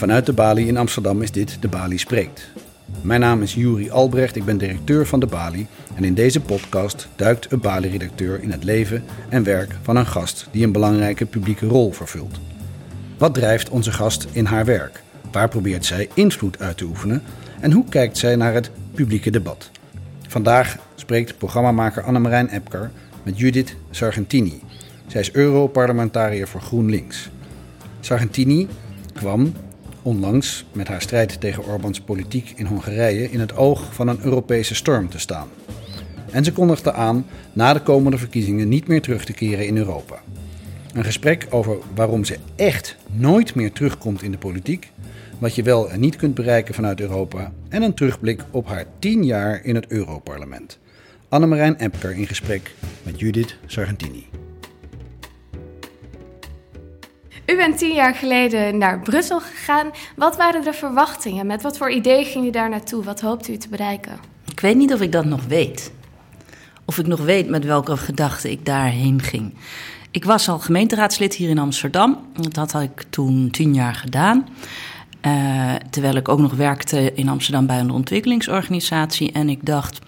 Vanuit de Bali in Amsterdam is dit De Bali Spreekt. Mijn naam is Juri Albrecht, ik ben directeur van De Bali en in deze podcast duikt een Bali-redacteur in het leven en werk van een gast die een belangrijke publieke rol vervult. Wat drijft onze gast in haar werk? Waar probeert zij invloed uit te oefenen? En hoe kijkt zij naar het publieke debat? Vandaag spreekt programmamaker Annemarijn Epker met Judith Sargentini. Zij is Europarlementariër voor GroenLinks. Sargentini kwam onlangs met haar strijd tegen Orbans politiek in Hongarije in het oog van een Europese storm te staan. En ze kondigde aan na de komende verkiezingen niet meer terug te keren in Europa. Een gesprek over waarom ze echt nooit meer terugkomt in de politiek, wat je wel en niet kunt bereiken vanuit Europa en een terugblik op haar tien jaar in het Europarlement. Annemarijn Epker in gesprek met Judith Sargentini. U bent tien jaar geleden naar Brussel gegaan. Wat waren de verwachtingen? Met wat voor ideeën ging u daar naartoe? Wat hoopt u te bereiken? Ik weet niet of ik dat nog weet. Of ik nog weet met welke gedachten ik daarheen ging. Ik was al gemeenteraadslid hier in Amsterdam. Dat had ik toen tien jaar gedaan. Uh, terwijl ik ook nog werkte in Amsterdam bij een ontwikkelingsorganisatie. En ik dacht,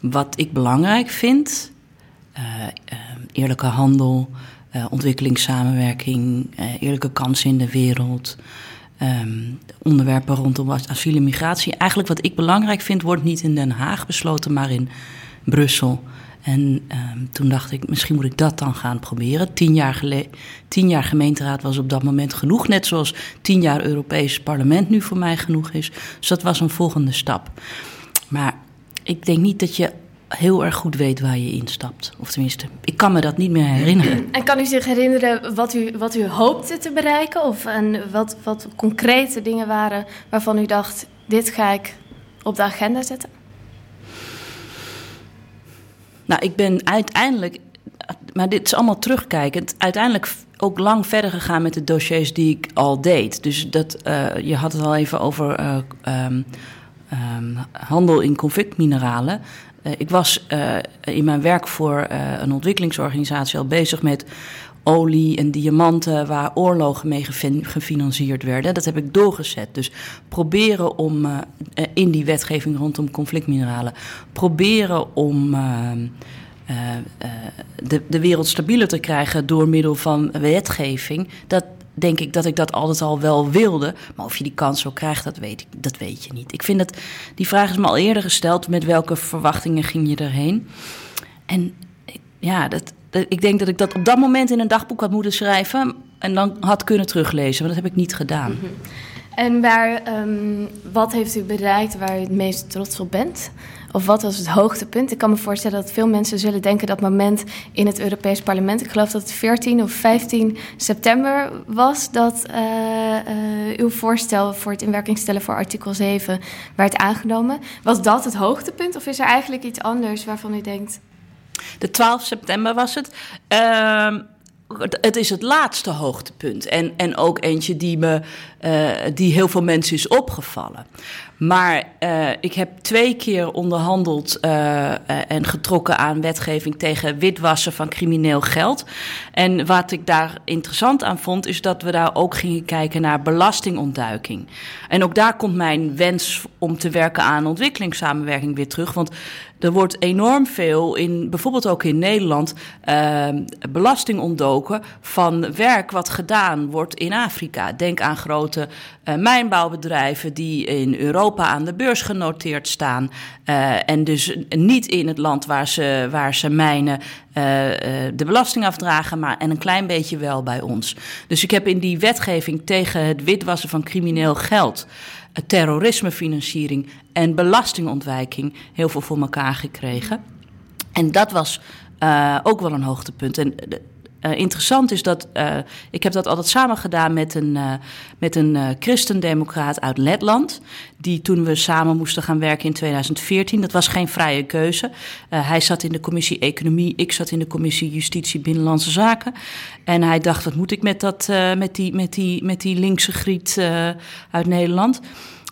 wat ik belangrijk vind, uh, uh, eerlijke handel, ontwikkelingssamenwerking, eerlijke kansen in de wereld, um, onderwerpen rondom asiel en migratie. Eigenlijk wat ik belangrijk vind, wordt niet in Den Haag besloten, maar in Brussel. En um, toen dacht ik, misschien moet ik dat dan gaan proberen. Tien jaar, tien jaar gemeenteraad was op dat moment genoeg. Net zoals tien jaar Europees parlement nu voor mij genoeg is. Dus dat was een volgende stap. Maar ik denk niet dat je heel erg goed weet waar je instapt. Of tenminste, ik kan me dat niet meer herinneren. En kan u zich herinneren wat u, wat u hoopte te bereiken? Of en wat, wat concrete dingen waren waarvan u dacht: dit ga ik op de agenda zetten? Nou, ik ben uiteindelijk, maar dit is allemaal terugkijkend, uiteindelijk ook lang verder gegaan met de dossiers die ik al deed. Dus dat, uh, je had het al even over uh, um, um, handel in conflictmineralen. Uh, ik was in mijn werk voor een ontwikkelingsorganisatie al bezig met olie en diamanten waar oorlogen mee gefinancierd werden. Dat heb ik doorgezet. Dus proberen om in die wetgeving rondom conflictmineralen, proberen om. De, de wereld stabieler te krijgen door middel van wetgeving. Dat denk ik dat ik dat altijd al wel wilde. Maar of je die kans zo krijgt, dat weet, ik, dat weet je niet. Ik vind dat die vraag is me al eerder gesteld: met welke verwachtingen ging je erheen? En ja, dat, ik denk dat ik dat op dat moment in een dagboek had moeten schrijven en dan had kunnen teruglezen, maar dat heb ik niet gedaan. -hmm. En waar, um, wat heeft u bereikt waar u het meest trots op bent? Of wat was het hoogtepunt? Ik kan me voorstellen dat veel mensen zullen denken dat moment in het Europees Parlement, ik geloof dat het 14 of 15 september was, dat uh, uh, uw voorstel voor het in werking stellen voor artikel 7 werd aangenomen. Was dat het hoogtepunt of is er eigenlijk iets anders waarvan u denkt, de 12 september was het. Uh, het is het laatste hoogtepunt. En, en ook eentje die, me, uh, die heel veel mensen is opgevallen. Maar uh, ik heb twee keer onderhandeld uh, en getrokken aan wetgeving tegen witwassen van crimineel geld. En wat ik daar interessant aan vond, is dat we daar ook gingen kijken naar belastingontduiking. En ook daar komt mijn wens om te werken aan ontwikkelingssamenwerking weer terug. Want er wordt enorm veel, in, bijvoorbeeld ook in Nederland, uh, belasting ontdoken van werk wat gedaan wordt in Afrika. Denk aan grote mijnbouwbedrijven die in Europa aan de beurs genoteerd staan. Uh, en dus niet in het land waar ze, waar ze mijnen de belasting afdragen, maar en een klein beetje wel bij ons. Dus ik heb in die wetgeving tegen het witwassen van crimineel geld terrorismefinanciering en belastingontwijking heel veel voor elkaar gekregen. En dat was ook wel een hoogtepunt. En uh, interessant is dat uh, ik heb dat altijd samen gedaan met een, uh, met een christendemocraat uit Letland. Die toen we samen moesten gaan werken in 2014, dat was geen vrije keuze. hij zat in de commissie Economie, ik zat in de commissie Justitie Binnenlandse Zaken. En hij dacht, wat moet ik met, dat, met, die, met, die, met die linkse griet uit Nederland?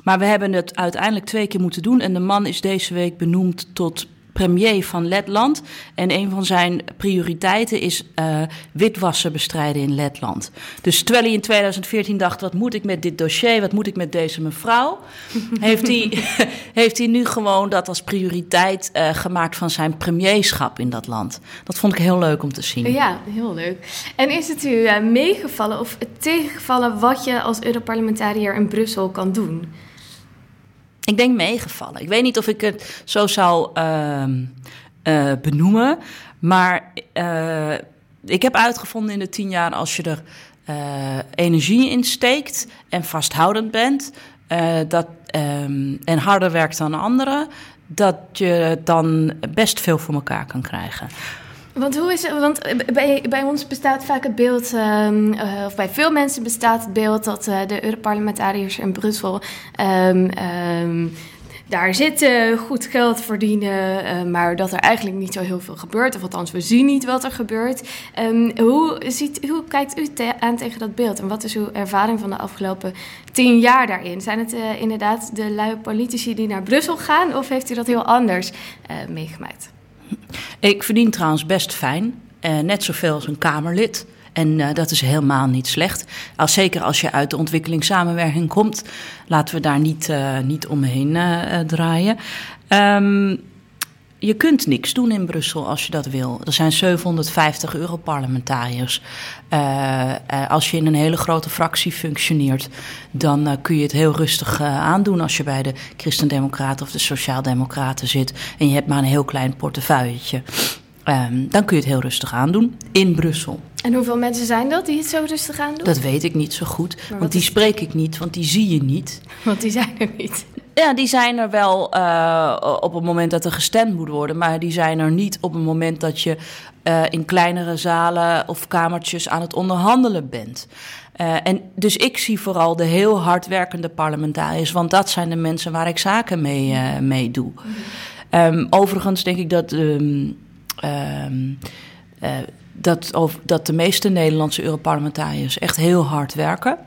Maar we hebben het uiteindelijk twee keer moeten doen. En de man is deze week benoemd tot premier van Letland. En een van zijn prioriteiten is uh, witwassen bestrijden in Letland. Dus terwijl hij in 2014 dacht: wat moet ik met dit dossier? Wat moet ik met deze mevrouw? heeft, hij, heeft hij nu gewoon dat als prioriteit uh, gemaakt van zijn premierschap in dat land. Dat vond ik heel leuk om te zien. Ja, heel leuk. En is het u uh, meegevallen of tegengevallen wat je als Europarlementariër in Brussel kan doen? Ik denk meegevallen. Ik weet niet of ik het zo zou uh, uh, benoemen. Maar uh, ik heb uitgevonden in de tien jaar als je er uh, energie in steekt en vasthoudend bent. dat, um, en harder werkt dan anderen. Dat je dan best veel voor elkaar kan krijgen. Want hoe is? Want bij, bij ons bestaat vaak het beeld, um, of bij veel mensen bestaat het beeld dat uh, de Europarlementariërs in Brussel um, um, daar zitten, goed geld verdienen, uh, maar dat er eigenlijk niet zo heel veel gebeurt. Of althans, we zien niet wat er gebeurt. hoe, ziet, hoe kijkt u aan tegen dat beeld? En wat is uw ervaring van de afgelopen tien jaar daarin? Zijn het inderdaad de luie politici die naar Brussel gaan, of heeft u dat heel anders meegemaakt? Ik verdien trouwens best fijn. Uh, net zoveel als een Kamerlid. En uh, dat is helemaal niet slecht. Als, zeker als je uit de ontwikkelingssamenwerking komt. Laten we daar niet, uh, niet omheen draaien. Um, je kunt niks doen in Brussel als je dat wil. Er zijn 750 Europarlementariërs. Uh, als je in een hele grote fractie functioneert, dan uh, kun je het heel rustig aandoen als je bij de Christendemocraten of de Sociaaldemocraten zit en je hebt maar een heel klein portefeuilletje. Um, dan kun je het heel rustig aandoen in Brussel. En hoeveel mensen zijn dat die het zo rustig aan doen? Dat weet ik niet zo goed, want die spreek ik niet, want die zie je niet. Want die zijn er niet. Ja, die zijn er wel uh, op het moment dat er gestemd moet worden, maar die zijn er niet op het moment dat je uh, in kleinere zalen of kamertjes aan het onderhandelen bent. Uh, en dus ik zie vooral de heel hardwerkende parlementariërs, want dat zijn de mensen waar ik zaken mee, mee doe. Um, overigens denk ik dat. Um, um, dat, dat de meeste Nederlandse Europarlementariërs echt heel hard werken.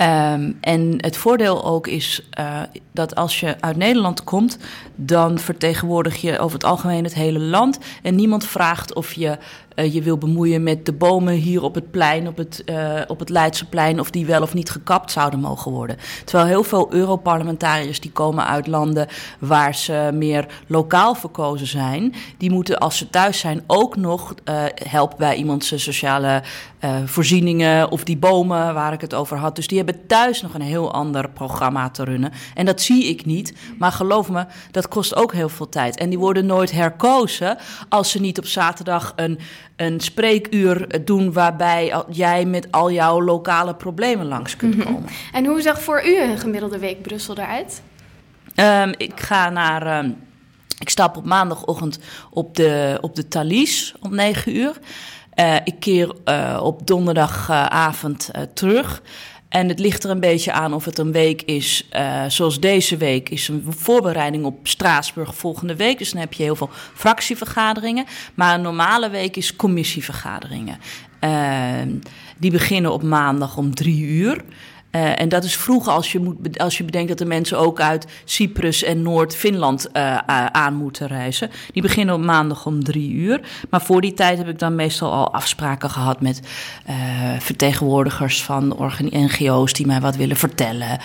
Um, en het voordeel ook is uh, dat als je uit Nederland komt, dan vertegenwoordig je over het algemeen het hele land. En niemand vraagt of je uh, je wil bemoeien met de bomen hier op het plein, op het, uh, op het Leidseplein, of die wel of niet gekapt zouden mogen worden. Terwijl heel veel Europarlementariërs die komen uit landen waar ze meer lokaal verkozen zijn, die moeten als ze thuis zijn ook nog uh, helpen bij iemand zijn sociale voorzieningen of die bomen waar ik het over had. Dus die hebben thuis nog een heel ander programma te runnen. En dat zie ik niet. Maar geloof me, dat kost ook heel veel tijd. En die worden nooit herkozen als ze niet op zaterdag een een spreekuur doen waarbij jij met al jouw lokale problemen langs kunt mhm. komen. Mm -hmm. En hoe zag voor u een gemiddelde week Brussel eruit? Um, ik ga naar. Um, ik stap op maandagochtend op de, op de Thalys om 9 uur. Uh, ik keer uh, op donderdagavond uh, terug. En het ligt er een beetje aan of het een week is, uh, zoals deze week, is een voorbereiding op Straatsburg volgende week. Dus dan heb je heel veel fractievergaderingen. Maar een normale week is commissievergaderingen. Uh, die beginnen op maandag om drie uur. Uh, en dat is vroeg als je, moet, als je bedenkt dat de mensen ook uit Cyprus en Noord-Finland uh, aan moeten reizen. Die beginnen op maandag om drie uur. Maar voor die tijd heb ik dan meestal al afspraken gehad met uh, vertegenwoordigers van NGO's die mij wat willen vertellen.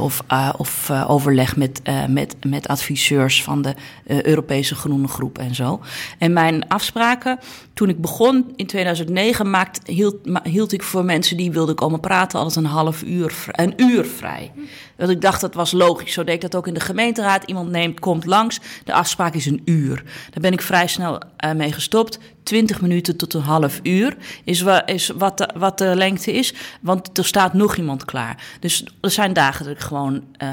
of of overleg met, met, met adviseurs van de Europese Groene Groep en zo. En mijn afspraken, toen ik begon in 2009, maakt, hield, hield ik voor mensen die wilden komen praten altijd een half uur, een uur vrij. Want ik dacht dat was logisch. Zo deed ik dat ook in de gemeenteraad. Iemand neemt, komt langs. De afspraak is een uur. Daar ben ik vrij snel uh, mee gestopt. 20 minuten tot een half uur is, is wat, de, wat de lengte is. Want er staat nog iemand klaar. Dus er zijn dagen dat ik gewoon uh,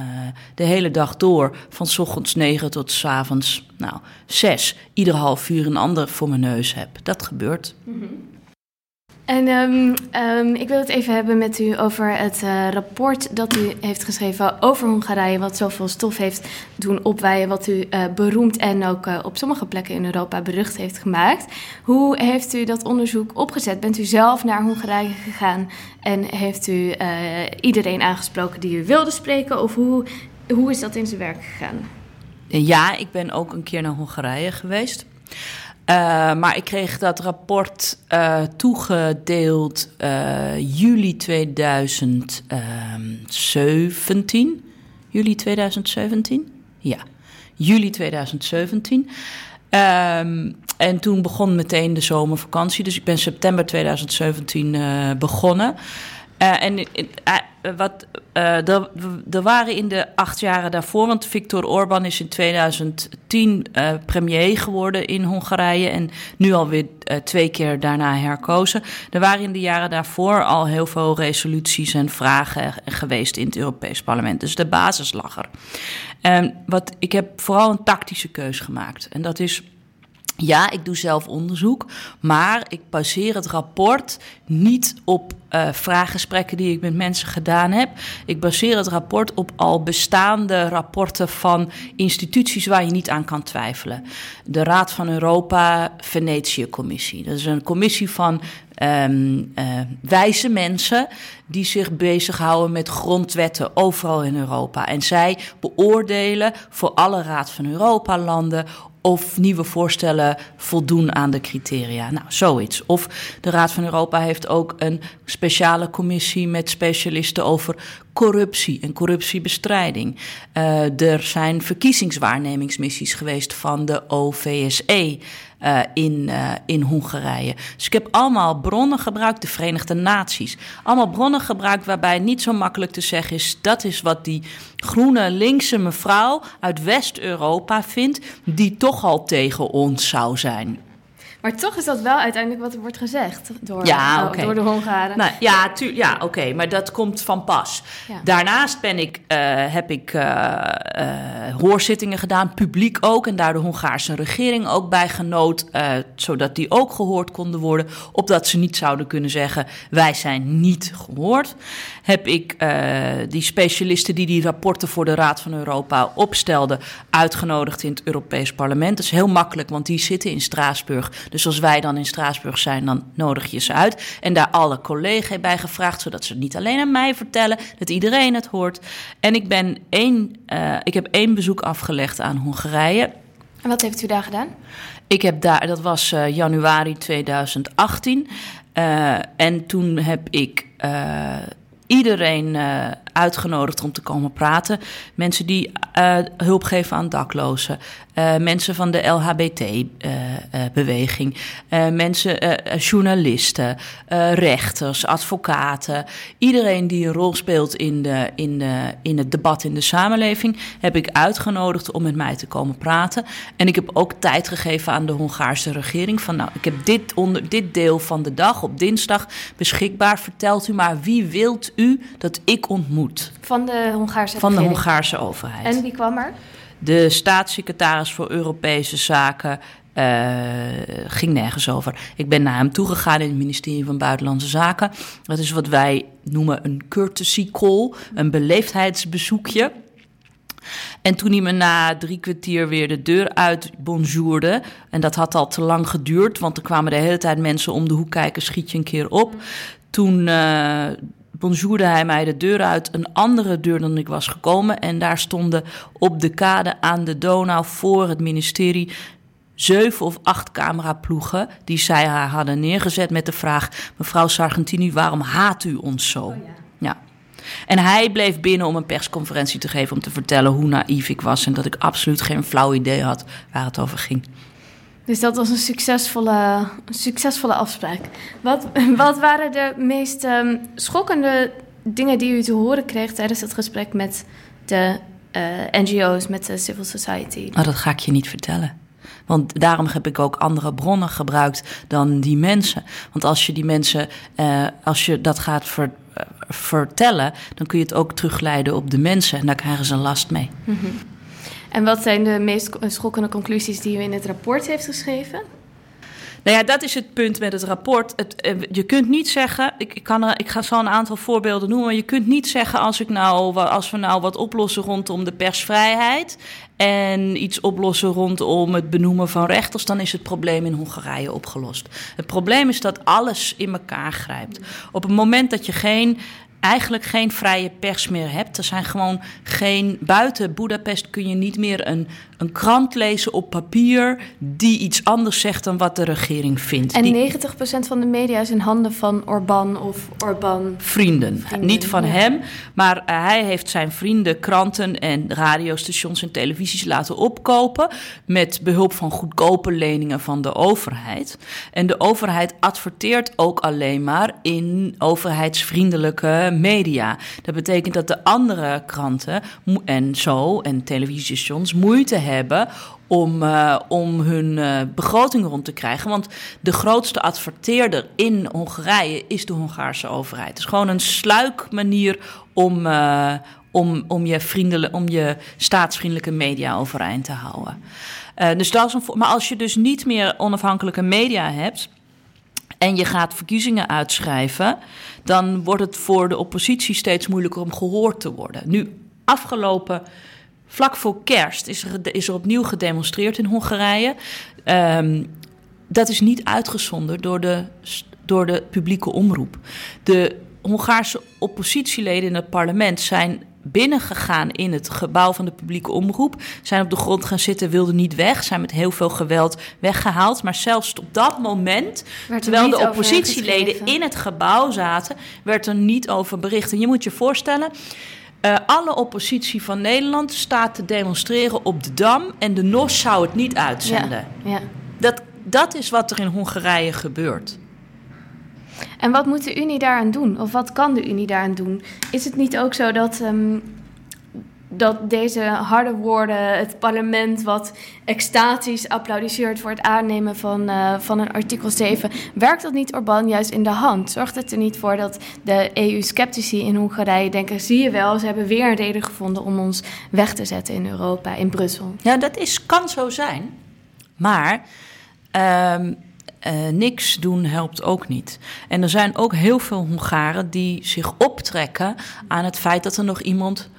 de hele dag door, van s ochtends 9 tot s avonds nou, 6, ieder half uur een ander voor mijn neus heb. Dat gebeurt. -hmm. En um, um, ik wil het even hebben met u over het uh, rapport dat u heeft geschreven over Hongarije, wat zoveel stof heeft doen opweien, wat u uh, beroemd en ook uh, op sommige plekken in Europa berucht heeft gemaakt. Hoe heeft u dat onderzoek opgezet? Bent u zelf naar Hongarije gegaan en heeft u iedereen aangesproken die u wilde spreken? Of hoe, hoe is dat in zijn werk gegaan? Ja, ik ben ook een keer naar Hongarije geweest. Uh, maar ik kreeg dat rapport uh, toegedeeld uh, juli 2017. Juli 2017? Ja, juli 2017. Um, en toen begon meteen de zomervakantie. Dus ik ben september 2017 begonnen. En wat, uh, er, waren in de acht jaren daarvoor, want Viktor Orban is in 2010 premier geworden in Hongarije en nu alweer twee keer daarna herkozen. Er waren in de jaren daarvoor al heel veel resoluties en vragen geweest in het Europees Parlement. Dus de basis lag er. Wat, ik heb vooral een tactische keus gemaakt. En dat is ja, ik doe zelf onderzoek, maar ik baseer het rapport niet op uh, vraaggesprekken die ik met mensen gedaan heb. Ik baseer het rapport op al bestaande rapporten van instituties waar je niet aan kan twijfelen. De Raad van Europa, Venetië-commissie. Dat is een commissie van um, uh, wijze mensen die zich bezighouden met grondwetten overal in Europa. En zij beoordelen voor alle Raad van Europa-landen of nieuwe voorstellen voldoen aan de criteria. Nou, zoiets. Of de Raad van Europa heeft ook een speciale commissie met specialisten over corruptie en corruptiebestrijding. Uh, er zijn verkiezingswaarnemingsmissies geweest van de OVSE. Uh, in, uh, in Hongarije. Dus ik heb allemaal bronnen gebruikt, de Verenigde Naties. Allemaal bronnen gebruikt waarbij niet zo makkelijk te zeggen is... dat is wat die groene linkse mevrouw uit West-Europa vindt... die toch al tegen ons zou zijn. Maar toch is dat wel uiteindelijk wat er wordt gezegd door, ja, okay. door de Hongaren. Nou, ja, ja oké, okay, maar dat komt van pas. Ja. Daarnaast ben ik, uh, heb ik uh, uh, hoorzittingen gedaan, publiek ook... en daar de Hongaarse regering ook bij genoot... zodat die ook gehoord konden worden... opdat ze niet zouden kunnen zeggen... wij zijn niet gehoord. Heb ik die specialisten die die rapporten voor de Raad van Europa opstelden... uitgenodigd in het Europees Parlement. Dat is heel makkelijk, want die zitten in Straatsburg... Dus als wij dan in Straatsburg zijn, dan nodig je ze uit. En daar alle collega's bij gevraagd, zodat ze het niet alleen aan mij vertellen, dat iedereen het hoort. En ik, ben één, uh, ik heb één bezoek afgelegd aan Hongarije. En wat heeft u daar gedaan? Ik heb daar, dat was uh, januari 2018. Uh, en toen heb ik iedereen uitgenodigd om te komen praten. Mensen die uh, hulp geven aan daklozen. Uh, mensen van de LHBT-beweging. mensen, journalisten, rechters, advocaten. Iedereen die een rol speelt in, de, in, de, in het debat in de samenleving... heb ik uitgenodigd om met mij te komen praten. En ik heb ook tijd gegeven aan de Hongaarse regering. Van nou, ik heb dit, onder, dit deel van de dag op dinsdag beschikbaar. Vertelt u maar, wie wilt u dat ik ontmoet? Van de Hongaarse Van de Hongaarse overheid. En wie kwam er? De staatssecretaris voor Europese Zaken uh, ging nergens over. Ik ben naar hem toegegaan in het ministerie van Buitenlandse Zaken. Dat is wat wij noemen een courtesy call, een beleefdheidsbezoekje. En toen hij me na drie kwartier weer de deur uit bonjourde... en dat had al te lang geduurd... want er kwamen de hele tijd mensen om de hoek kijken... schiet je een keer op. Toen uh, bonjourde hij mij de deur uit, een andere deur dan ik was gekomen. En daar stonden op de kade aan de Donau voor het ministerie zeven of acht cameraploegen die zij haar hadden neergezet met de vraag: mevrouw Sargentini, waarom haat u ons zo? Oh, ja. ja. En hij bleef binnen om een persconferentie te geven om te vertellen hoe naïef ik was en dat ik absoluut geen flauw idee had waar het over ging. Dus dat was een succesvolle, een succesvolle afspraak. Wat, wat waren de meest um, schokkende dingen die u te horen kreeg tijdens het gesprek met de uh, NGO's, met de civil society? Oh, dat ga ik je niet vertellen. Want daarom heb ik ook andere bronnen gebruikt dan die mensen. Want als je die mensen, uh, als je dat gaat ver, uh, vertellen, dan kun je het ook terugleiden op de mensen en daar krijgen ze last mee. Mm -hmm. En wat zijn de meest schokkende conclusies die u in het rapport heeft geschreven? Nou ja, dat is het punt met het rapport. Het, eh, je kunt niet zeggen, ik, ik, kan ik ga zo een aantal voorbeelden noemen, maar je kunt niet zeggen als, ik nou, als we nou wat oplossen rondom de persvrijheid en iets oplossen rondom het benoemen van rechters, dan is het probleem in Hongarije opgelost. Het probleem is dat alles in elkaar grijpt. Op het moment dat je geen eigenlijk geen vrije pers meer hebt. Er zijn gewoon geen. Buiten Budapest kun je niet meer een, een krant lezen op papier. die iets anders zegt dan wat de regering vindt. En Die- 90% van de media is in handen van Orbán of Orbán. vrienden. Vrienden, Niet van ja. hem, maar eh, hij heeft zijn vrienden kranten en radiostations en televisies laten opkopen met behulp van goedkope leningen van de overheid. En de overheid adverteert ook alleen maar in overheidsvriendelijke media. Dat betekent dat de andere kranten en zo en televisiestations moeite hebben om, eh, om hun eh, begroting rond te krijgen. Want de grootste adverteerder in Hongarije is de Hongaarse overheid. Het is gewoon een sluikmanier om, eh, om, om, je om je staatsvriendelijke media overeind te houden. Dus maar als je dus niet meer onafhankelijke media hebt en je gaat verkiezingen uitschrijven, dan wordt het voor de oppositie steeds moeilijker om gehoord te worden. Nu, afgelopen, vlak voor kerst, is er, is er opnieuw gedemonstreerd in Hongarije. Ehm, dat is niet uitgezonden door de, door de publieke omroep. De Hongaarse oppositieleden in het parlement zijn binnengegaan in het gebouw van de publieke omroep. Zijn op de grond gaan zitten, wilden niet weg. Zijn met heel veel geweld weggehaald. Maar zelfs op dat moment, Werd er terwijl de oppositieleden in het gebouw zaten, werd er niet over bericht. En je moet je voorstellen. Eh, alle oppositie van Nederland staat te demonstreren op de Dam en de NOS zou het niet uitzenden. Ja, ja. Dat, dat is wat er in Hongarije gebeurt. En wat moet de Unie daaraan doen? Of wat kan de Unie daaraan doen? Is het niet ook zo dat, ehm, dat deze harde woorden, het parlement wat extatisch applaudisseert voor het aannemen van, eh, van een artikel 7, werkt dat niet Orbán juist in de hand? Zorgt het er niet voor dat de EU-sceptici in Hongarije denken: zie je wel, ze hebben weer een reden gevonden om ons weg te zetten in Europa, in Brussel? Ja, dat is, kan zo zijn. Maar eh, niks doen helpt ook niet. En er zijn ook heel veel Hongaren die zich optrekken aan het feit dat er nog iemand.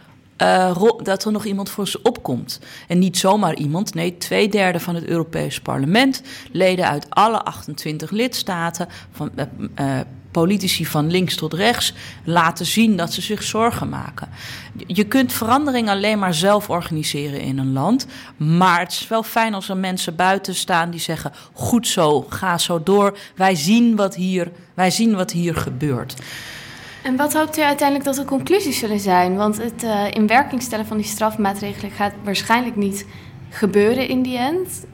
Ro- dat er nog iemand voor ze opkomt. En niet zomaar iemand, nee, twee derde van het Europees Parlement, leden uit alle 28 lidstaten, van, eh, politici van links tot rechts, laten zien dat ze zich zorgen maken. Je kunt verandering alleen maar zelf organiseren in een land. Maar het is wel fijn als er mensen buiten staan die zeggen: goed zo, ga zo door. Wij zien wat hier, wij zien wat hier gebeurt. En wat hoopt u uiteindelijk dat de conclusies zullen zijn? Want het eh, in werking stellen van die strafmaatregelen gaat waarschijnlijk niet gebeuren in die end.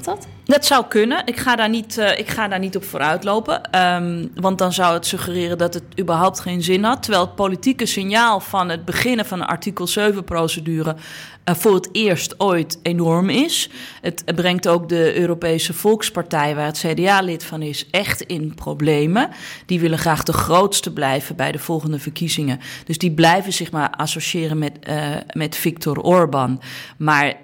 Dat? Dat zou kunnen. Ik ga daar niet, eh, ik ga daar niet op vooruitlopen. Ehm, want dan zou het suggereren dat het überhaupt geen zin had. Terwijl het politieke signaal van het beginnen van een artikel 7-procedure eh, voor het eerst ooit enorm is. Het brengt ook de Europese Volkspartij, waar het CDA lid van is, echt in problemen. Die willen graag de grootste blijven bij de volgende verkiezingen. Dus die blijven zich maar associëren met, eh, met Viktor Orban. Maar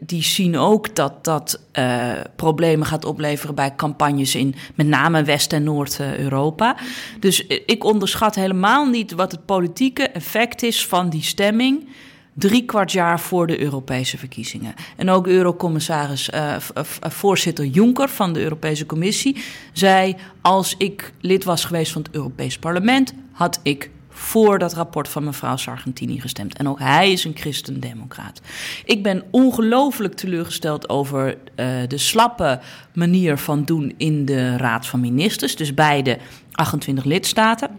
die zien ook dat dat eh, problemen gaat opleveren bij campagnes in met name West- en Noord-Europa. Dus eh, ik onderschat helemaal niet wat het politieke effect is van die stemming. Drie kwart jaar voor de Europese verkiezingen. En ook Eurocommissaris, eh, voorzitter Juncker van de Europese Commissie zei: Als ik lid was geweest van het Europees Parlement, had ik voor dat rapport van mevrouw Sargentini gestemd. En ook hij is een christendemocraat. Ik ben ongelooflijk teleurgesteld over eh, de slappe manier van doen in de Raad van Ministers. Dus bij de 28 lidstaten.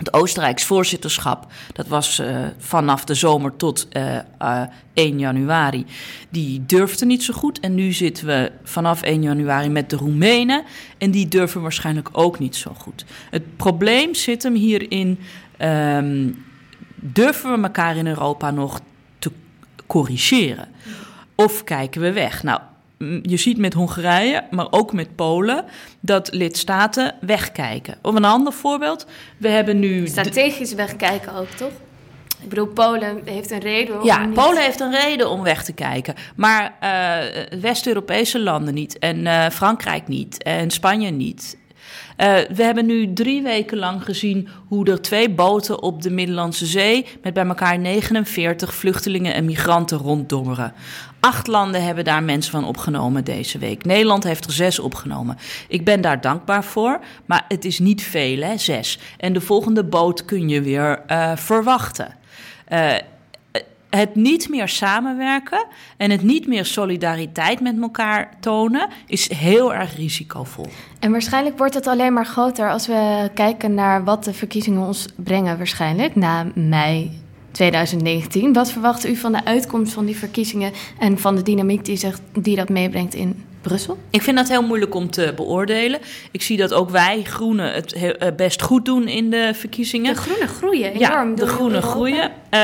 Het Oostenrijks voorzitterschap, dat was eh, vanaf de zomer tot eh, eh, 1 januari, die durfde niet zo goed. En nu zitten we vanaf 1 januari met de Roemenen en die durven waarschijnlijk ook niet zo goed. Het probleem zit hem hierin, ehm, durven we elkaar in Europa nog te corrigeren? Of kijken we weg? Nou, je ziet met Hongarije, maar ook met Polen, dat lidstaten wegkijken. Of een ander voorbeeld, we hebben nu... Strategisch wegkijken ook, toch? Ik bedoel, Polen heeft een reden om ja, niet- Polen heeft een reden om weg te kijken. Maar eh, West-Europese landen niet. En eh, Frankrijk niet. En Spanje niet. We hebben nu drie weken lang gezien hoe er twee boten op de Middellandse Zee met bij elkaar 49 vluchtelingen en migranten ronddommeren. Acht landen hebben daar mensen van opgenomen deze week. Nederland heeft er zes opgenomen. Ik ben daar dankbaar voor, maar het is niet veel, hè, zes. En de volgende boot kun je weer uh, verwachten. Uh, het niet meer samenwerken en het niet meer solidariteit met elkaar tonen is heel erg risicovol. En waarschijnlijk wordt het alleen maar groter als we kijken naar wat de verkiezingen ons brengen, waarschijnlijk na mei 2019. Wat verwacht u van de uitkomst van die verkiezingen en van de dynamiek die, zich, die dat meebrengt in Brussel? Ik vind dat heel moeilijk om te beoordelen. Ik zie dat ook wij, Groenen, het eh, best goed doen in de verkiezingen. De Groenen groeien enorm. Ja, de Groenen groeien. Uh,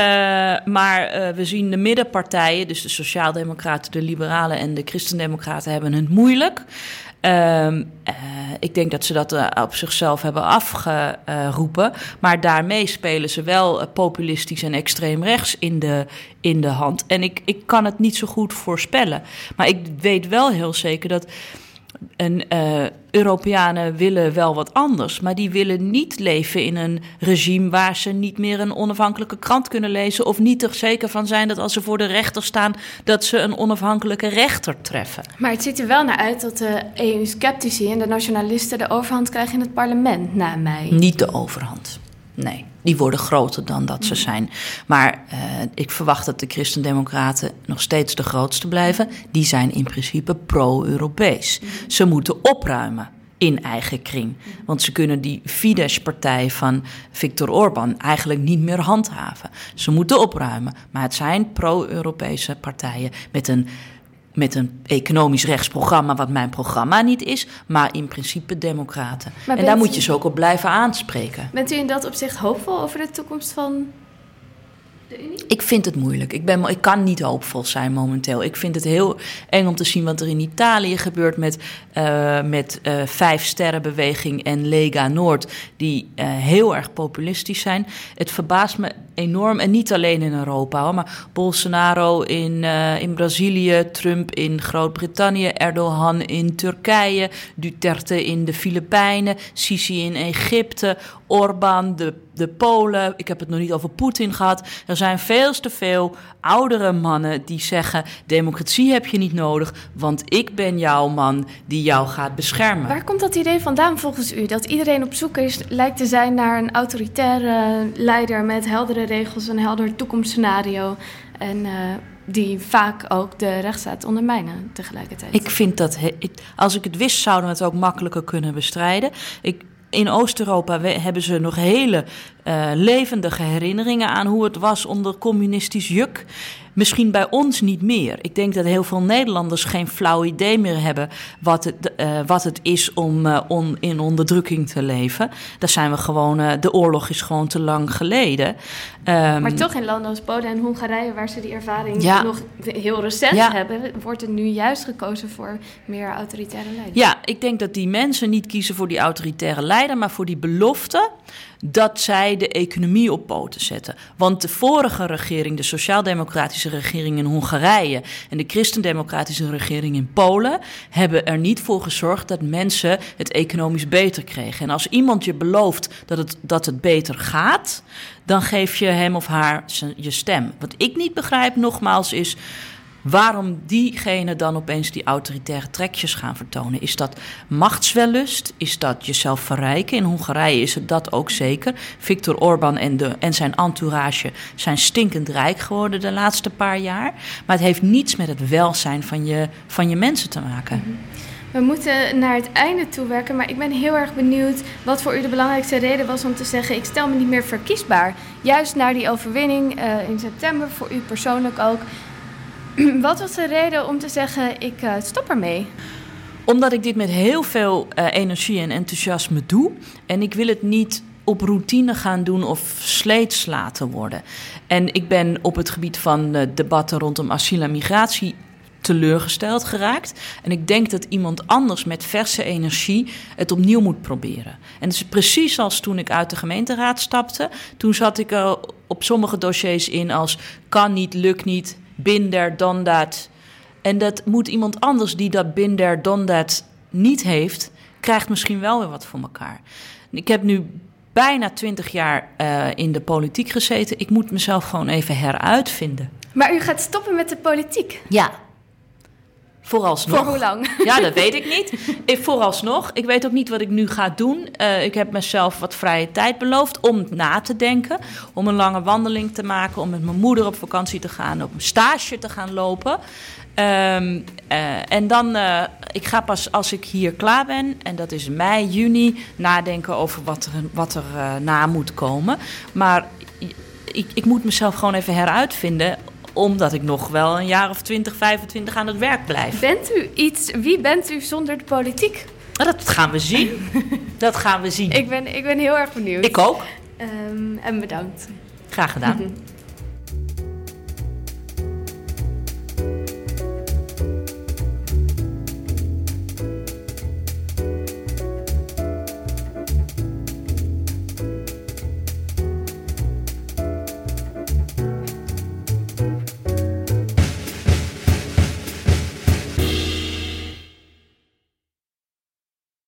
maar uh, we zien de middenpartijen, dus de Sociaaldemocraten, de Liberalen en de Christendemocraten, hebben het moeilijk. Uh, ik denk dat ze dat uh, op zichzelf hebben afgeroepen. Maar daarmee spelen ze wel populistisch en extreem rechts in de, in de hand. En ik, ik kan het niet zo goed voorspellen. Maar ik weet wel heel zeker dat en uh, Europeanen willen wel wat anders, maar die willen niet leven in een regime waar ze niet meer een onafhankelijke krant kunnen lezen of niet er zeker van zijn dat als ze voor de rechter staan, dat ze een onafhankelijke rechter treffen. Maar het ziet er wel naar uit dat de EU-sceptici en de nationalisten de overhand krijgen in het parlement na mei. Niet de overhand. Nee, die worden groter dan dat ze zijn. Maar uh, ik verwacht dat de Christendemocraten nog steeds de grootste blijven. Die zijn in principe pro-Europees. Ze moeten opruimen in eigen kring. Want ze kunnen die Fidesz-partij van Viktor Orban eigenlijk niet meer handhaven. Ze moeten opruimen. Maar het zijn pro-Europese partijen met een met een economisch rechtsprogramma, wat mijn programma niet is, maar in principe democraten. en daar moet je ze ook op blijven aanspreken. Bent u in dat opzicht hoopvol over de toekomst van ik vind het moeilijk. Ik, ben, ik kan niet hoopvol zijn momenteel. Ik vind het heel eng om te zien wat er in Italië gebeurt met, uh, met uh, Vijf Sterrenbeweging en Lega Noord, die uh, heel erg populistisch zijn. Het verbaast me enorm, en niet alleen in Europa, hoor, maar Bolsonaro in, in Brazilië, Trump in Groot-Brittannië, Erdogan in Turkije, Duterte in de Filipijnen, Sisi in Egypte, Orbán, de, de Polen. Ik heb het nog niet over Poetin gehad. Er zijn veel te veel oudere mannen die zeggen: democratie heb je niet nodig, want ik ben jouw man die jou gaat beschermen. Waar komt dat idee vandaan volgens u? Dat iedereen op zoek is, lijkt te zijn naar een autoritaire leider met heldere regels, een helder toekomstscenario. En. Uh, die vaak ook de rechtsstaat ondermijnen tegelijkertijd. Ik vind dat, als ik het wist, zouden we het ook makkelijker kunnen bestrijden. Ik, in Oost-Europa hebben ze nog hele uh, levendige herinneringen aan hoe het was onder communistisch juk. Misschien bij ons niet meer. Ik denk dat heel veel Nederlanders geen flauw idee meer hebben wat het, uh, wat het is om uh, on, in onderdrukking te leven. Daar zijn we gewoon, uh, de oorlog is gewoon te lang geleden. Um, maar toch in landen als Polen en Hongarije, waar ze die ervaring ja. nog heel recent ja. hebben, wordt er nu juist gekozen voor meer autoritaire leiders. Ja, ik denk dat die mensen niet kiezen voor die autoritaire leider, maar voor die belofte dat zij de economie op poten zetten. Want de vorige regering, de sociaal-democratische regering in Hongarije en de christendemocratische regering in Polen, hebben er niet voor gezorgd dat mensen het economisch beter kregen. En als iemand je belooft dat het, dat het beter gaat, dan geef je hem of haar je stem. Wat ik niet begrijp, nogmaals, is waarom diegene dan opeens die autoritaire trekjes gaan vertonen. Is dat machtswellust? Is dat jezelf verrijken? In Hongarije is het dat ook zeker. Viktor Orban en, de, en zijn entourage zijn stinkend rijk geworden de laatste paar jaar. Maar het heeft niets met het welzijn van je, van je mensen te maken. Mhm. We moeten naar het einde toe werken, maar ik ben heel erg benieuwd wat voor u de belangrijkste reden was om te zeggen: ik stel me niet meer verkiesbaar. Juist naar die overwinning uh, in september, voor u persoonlijk ook. Wat was de reden om te zeggen: ik uh, stop ermee? Omdat ik dit met heel veel uh, energie en enthousiasme doe. En ik wil het niet op routine gaan doen of sleets laten worden. En ik ben op het gebied van uh, debatten rondom asiel en migratie teleurgesteld geraakt. En ik denk dat iemand anders met verse energie het opnieuw moet proberen. En het is precies als toen ik uit de gemeenteraad stapte. Toen zat ik er op sommige dossiers in als kan niet, lukt niet, binder dan dat. En dat moet iemand anders die dat binder dan dat niet heeft, krijgt misschien wel weer wat voor elkaar. Ik heb nu bijna twintig jaar uh, in de politiek gezeten. Ik moet mezelf gewoon even heruitvinden. Maar u gaat stoppen met de politiek? Ja. Vooralsnog. Voor hoe lang? Ja, dat weet ik niet. Ik, vooralsnog. Ik weet ook niet wat ik nu ga doen. Uh, ik heb mezelf wat vrije tijd beloofd om na te denken. Om een lange wandeling te maken. Om met mijn moeder op vakantie te gaan. Op een stage te gaan lopen. Um, uh, en dan, uh, ik ga pas als ik hier klaar ben, en dat is mei, juni, nadenken over wat er, wat er uh, na moet komen. Maar ik, ik moet mezelf gewoon even heruitvinden omdat ik nog wel een jaar of 20, 25 aan het werk blijf. Bent u iets, wie bent u zonder de politiek? Nou, dat gaan we zien. dat gaan we zien. Ik ben, ik ben heel erg benieuwd. Ik ook. Um, en bedankt. Graag gedaan.